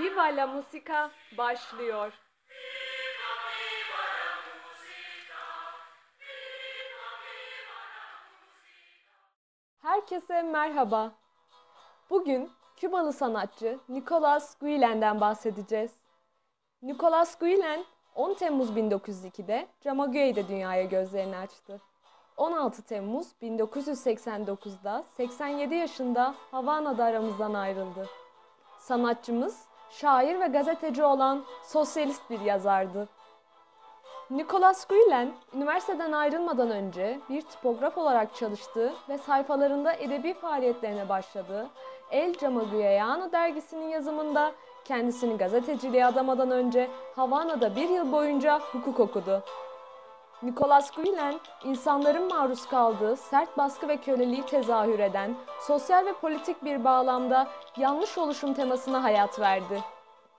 Viva la Musica başlıyor. Herkese merhaba. Bugün Kübalı sanatçı Nicolas Guillen'den bahsedeceğiz. Nicolas Guillen 10 Temmuz 1902'de Camagüey'de dünyaya gözlerini açtı. 16 Temmuz 1989'da 87 yaşında Havana'da aramızdan ayrıldı. Sanatçımız, şair ve gazeteci olan sosyalist bir yazardı. Nicolas Guillen, üniversiteden ayrılmadan önce bir tipograf olarak çalıştığı ve sayfalarında edebi faaliyetlerine başladığı El Camagüeyano dergisinin yazımında kendisini gazeteciliğe adamadan önce Havana'da bir yıl boyunca hukuk okudu. Nicolas Guillen, insanların maruz kaldığı sert baskı ve köleliği tezahür eden, sosyal ve politik bir bağlamda yanlış oluşum temasına hayat verdi.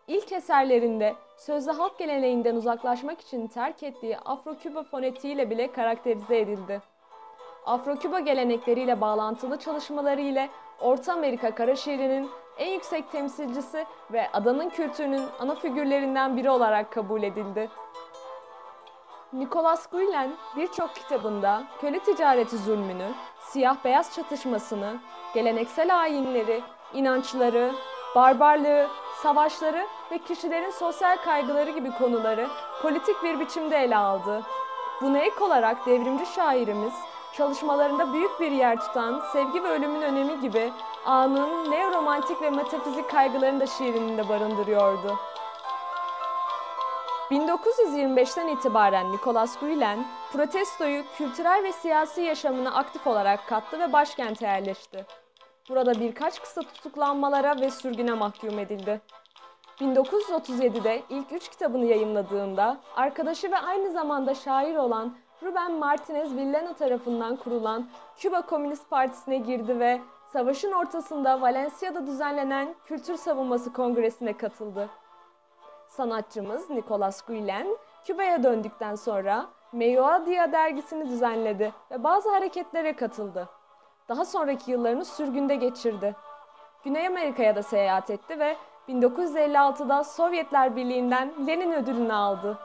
İlk eserlerinde sözlü halk geleneğinden uzaklaşmak için terk ettiği Afro-Küba fonetiğiyle bile karakterize edildi. Afro-Küba gelenekleriyle bağlantılı çalışmaları ile Orta Amerika kara şiirinin en yüksek temsilcisi ve adanın kültürünün ana figürlerinden biri olarak kabul edildi. Nicolas Guillen birçok kitabında köle ticareti zulmünü, siyah-beyaz çatışmasını, geleneksel ayinleri, inançları, barbarlığı, savaşları ve kişilerin sosyal kaygıları gibi konuları politik bir biçimde ele aldı. Buna ek olarak devrimci şairimiz çalışmalarında büyük bir yer tutan sevgi ve ölümün önemi gibi anın neoromantik ve metafizik kaygılarını da şiirinde barındırıyordu. 1925'ten itibaren Nicolas Guillen, protestoyu kültürel ve siyasi yaşamına aktif olarak kattı ve başkente yerleşti. Burada birkaç kısa tutuklanmalara ve sürgüne mahkum edildi. 1937'de ilk üç kitabını yayımladığında arkadaşı ve aynı zamanda şair olan Ruben Martinez Villena tarafından kurulan Küba Komünist Partisi'ne girdi ve savaşın ortasında Valencia'da düzenlenen Kültür Savunması Kongresi'ne katıldı. Sanatçımız Nicolas Guillen, Küba'ya döndükten sonra Meioadia dergisini düzenledi ve bazı hareketlere katıldı. Daha sonraki yıllarını sürgünde geçirdi. Güney Amerika'ya da seyahat etti ve 1956'da Sovyetler Birliği'nden Lenin ödülünü aldı.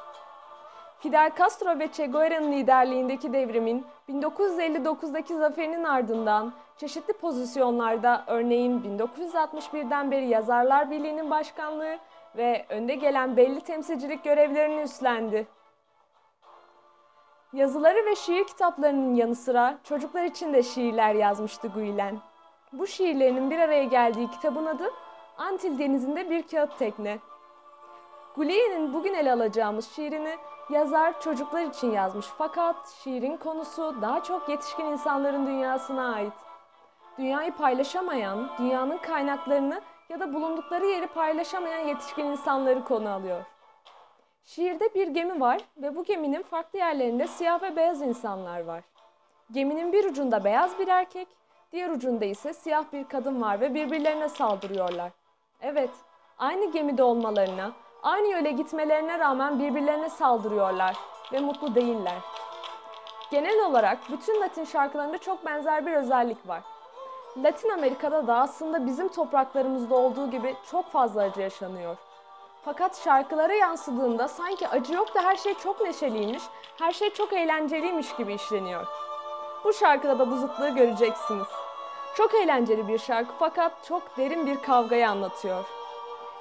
Fidel Castro ve Che Guevara'nın liderliğindeki devrimin 1959'daki zaferinin ardından çeşitli pozisyonlarda örneğin 1961'den beri Yazarlar Birliği'nin başkanlığı ve önde gelen belli temsilcilik görevlerini üstlendi. Yazıları ve şiir kitaplarının yanı sıra çocuklar için de şiirler yazmıştı Guilen. Bu şiirlerinin bir araya geldiği kitabın adı Antil Denizi'nde bir kağıt tekne. Gulien'in bugün ele alacağımız şiirini yazar çocuklar için yazmış fakat şiirin konusu daha çok yetişkin insanların dünyasına ait. Dünyayı paylaşamayan, dünyanın kaynaklarını ya da bulundukları yeri paylaşamayan yetişkin insanları konu alıyor. Şiirde bir gemi var ve bu geminin farklı yerlerinde siyah ve beyaz insanlar var. Geminin bir ucunda beyaz bir erkek, diğer ucunda ise siyah bir kadın var ve birbirlerine saldırıyorlar. Evet, aynı gemide olmalarına, aynı yöne gitmelerine rağmen birbirlerine saldırıyorlar ve mutlu değiller. Genel olarak bütün Latin şarkılarında çok benzer bir özellik var. Latin Amerika'da da aslında bizim topraklarımızda olduğu gibi çok fazla acı yaşanıyor. Fakat şarkılara yansıdığında sanki acı yok da her şey çok neşeliymiş, her şey çok eğlenceliymiş gibi işleniyor. Bu şarkıda da bu zıtlığı göreceksiniz. Çok eğlenceli bir şarkı fakat çok derin bir kavgayı anlatıyor.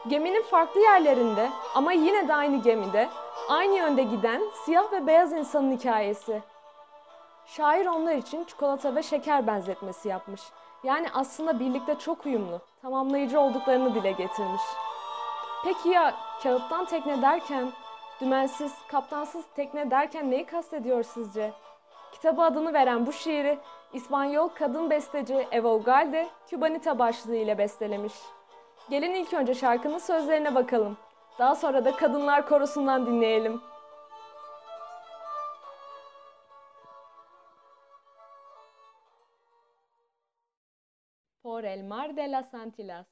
Geminin farklı yerlerinde ama yine de aynı gemide, aynı yönde giden siyah ve beyaz insanın hikayesi. Şair onlar için çikolata ve şeker benzetmesi yapmış. Yani aslında birlikte çok uyumlu, tamamlayıcı olduklarını dile getirmiş. Peki ya kağıttan tekne derken, dümensiz, kaptansız tekne derken neyi kastediyor sizce? Kitabı adını veren bu şiiri İspanyol kadın besteci Eva Ugalde, Cubanita başlığı ile bestelemiş. Gelin ilk önce şarkının sözlerine bakalım. Daha sonra da kadınlar korosundan dinleyelim. Por el mar de las Antillas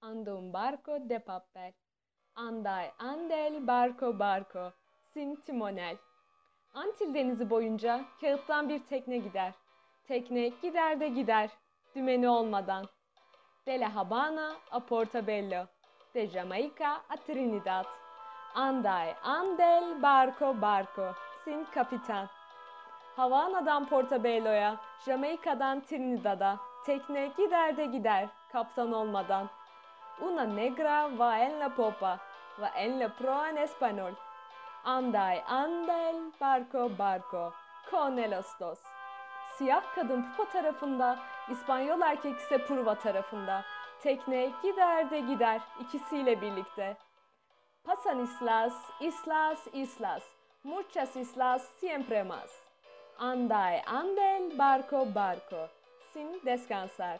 anda un barco de papel. Anda, anda el barco barco, sin timonel. Antil denizi boyunca kağıttan bir tekne gider. Tekne gider de gider, dümeni olmadan. De la Habana a Portobello. de Jamaica a Trinidad. Anday, andel, barco, barco, sin kapitan. Havana'dan Portobello'ya, Jamaika'dan Trinidad'a, tekne gider de gider, kaptan olmadan. Una negra va en la popa, va en la proa en español. Anday, andel, barco, barco, con el dos. Siyah kadın pupa tarafında, İspanyol erkek ise purva tarafında. Tekne gider de gider ikisiyle birlikte. Pasan islas, islas, islas, muchas islas siempre más. Anday, andel, barco, barco, sin descansar.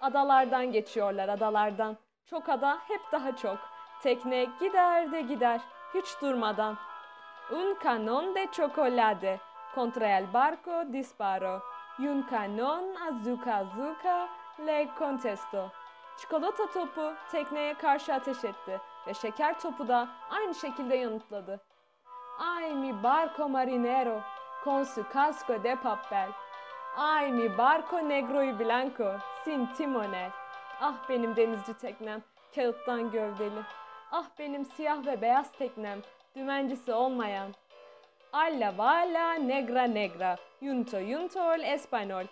Adalardan geçiyorlar, adalardan. Çok ada, hep daha çok. Tekne gider de gider, hiç durmadan. Un canon de chocolate, contra el barco disparo. Un canon azuka azuka le contesto. Çikolata topu tekneye karşı ateş etti ve şeker topu da aynı şekilde yanıtladı. Ay mi barco marinero con su casco de papel. Ay mi barco negro y blanco sin timonel. Ah benim denizci teknem, kağıttan gövdeli. Ah benim siyah ve beyaz teknem, dümencisi olmayan. Alla vala negra negra, yunto yunto el español.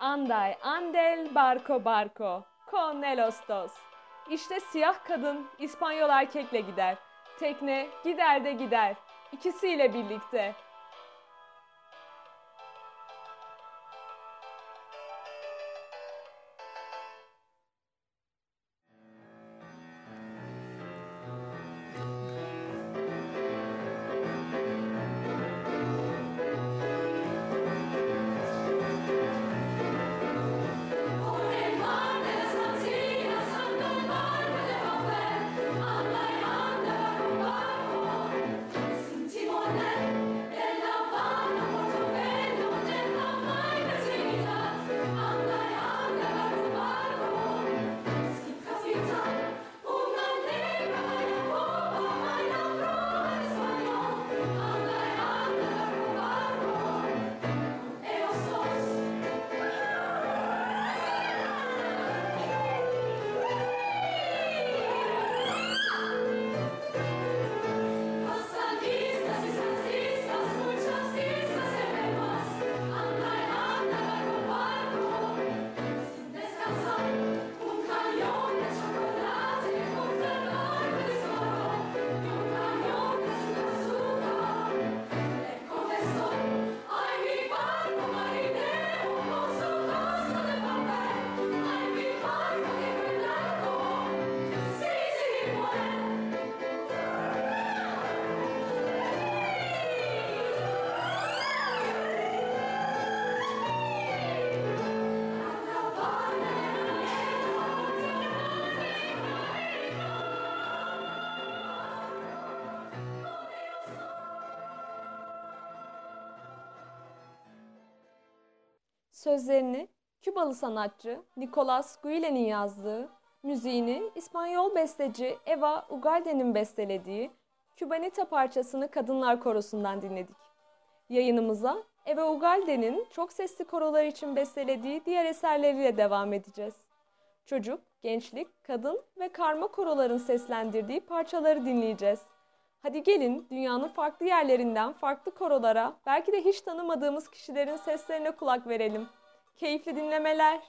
Anday andel barco barco, con el ostos. İşte siyah kadın İspanyol erkekle gider. Tekne gider de gider. İkisiyle birlikte. Sözlerini Kübalı sanatçı Nicolas Guillen'in yazdığı, müziğini İspanyol besteci Eva Ugalde'nin bestelediği Kübanita parçasını Kadınlar Korosu'ndan dinledik. Yayınımıza Eva Ugalde'nin çok sesli korolar için bestelediği diğer eserleriyle devam edeceğiz. Çocuk, gençlik, kadın ve karma koroların seslendirdiği parçaları dinleyeceğiz. Hadi gelin dünyanın farklı yerlerinden farklı korolara, belki de hiç tanımadığımız kişilerin seslerine kulak verelim. Keyifli dinlemeler.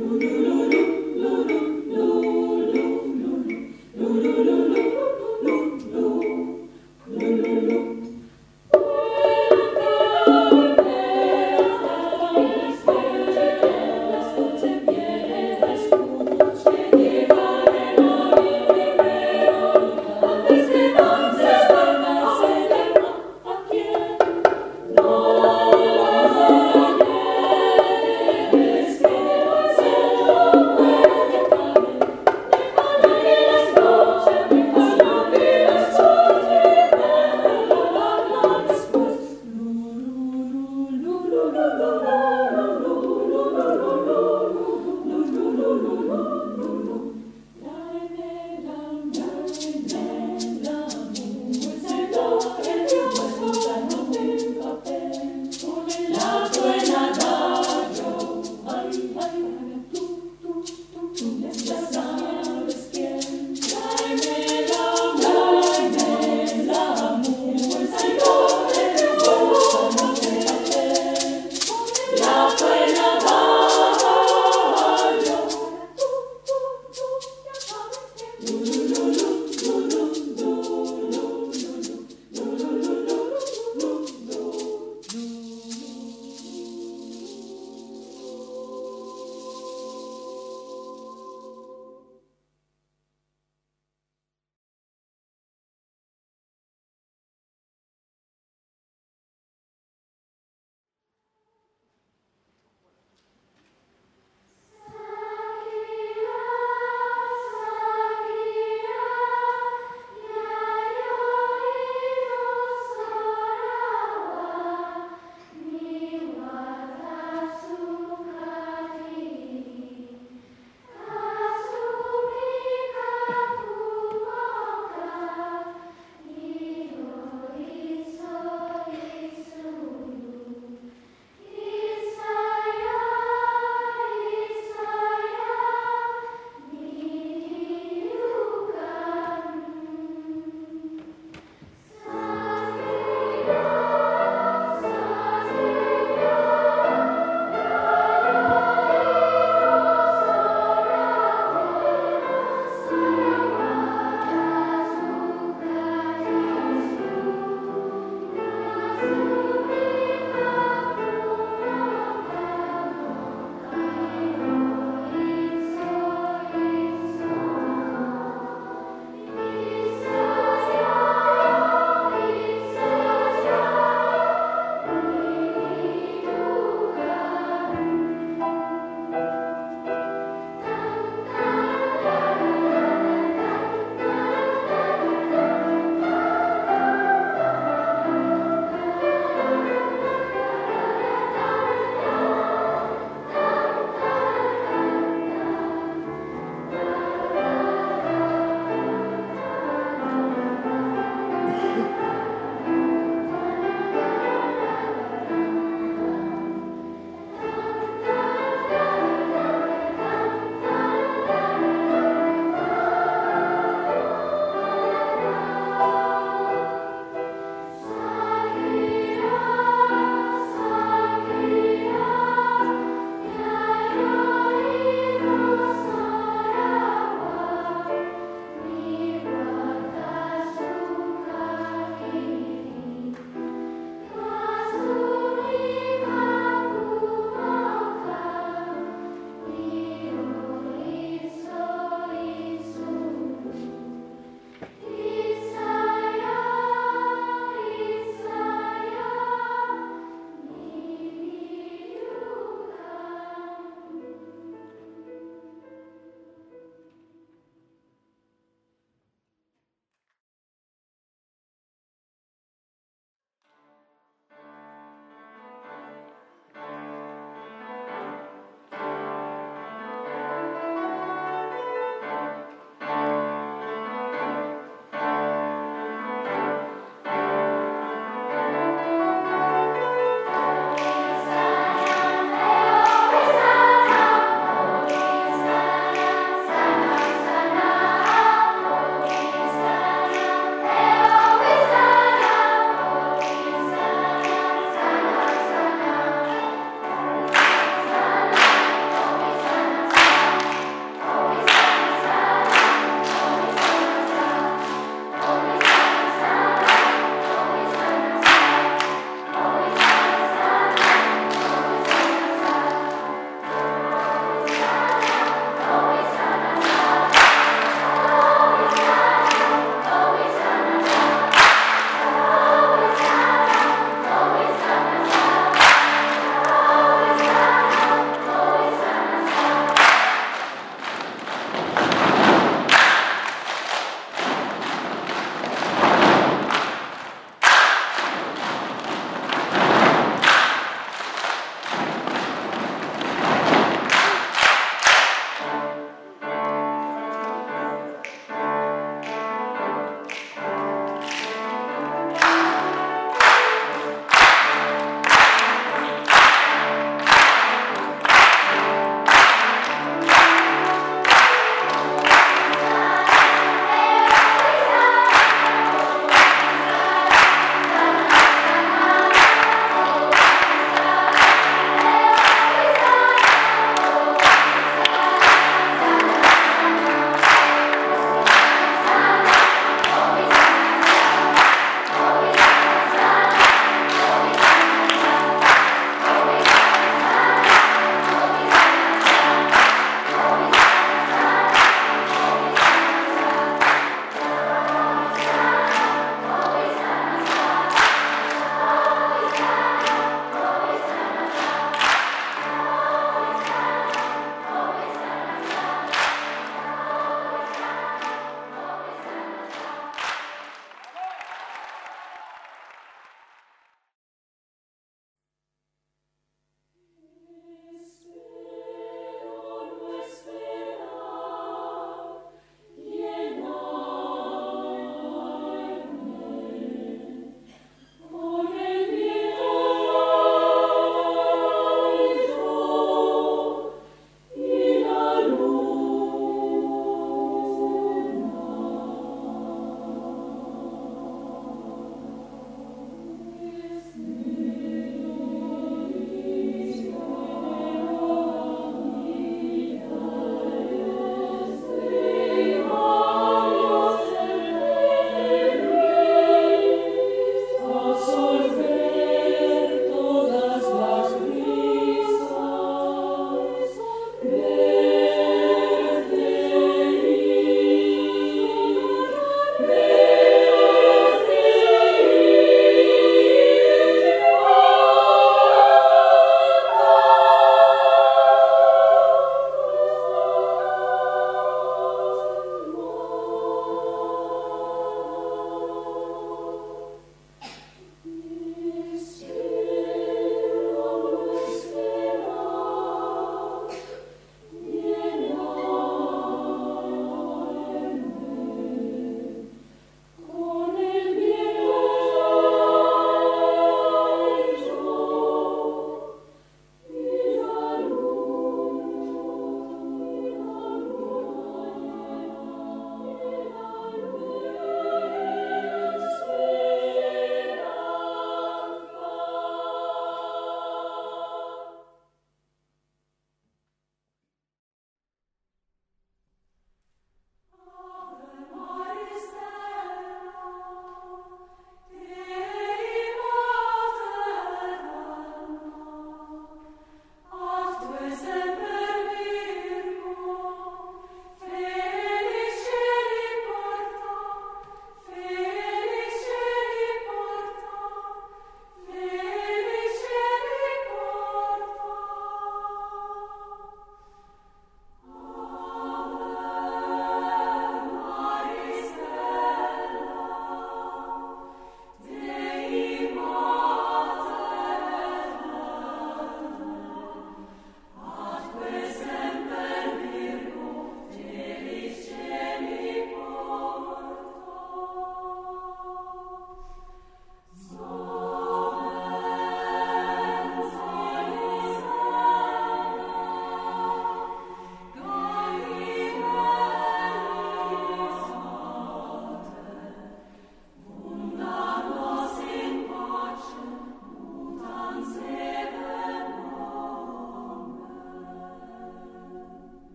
Música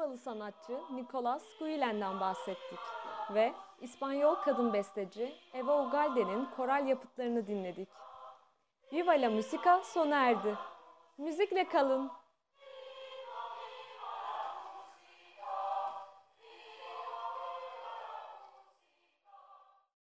Kübalı sanatçı Nicolas Guillen'den bahsettik ve İspanyol kadın besteci Eva Ugalde'nin koral yapıtlarını dinledik. Viva la Musica sona erdi. Müzikle kalın.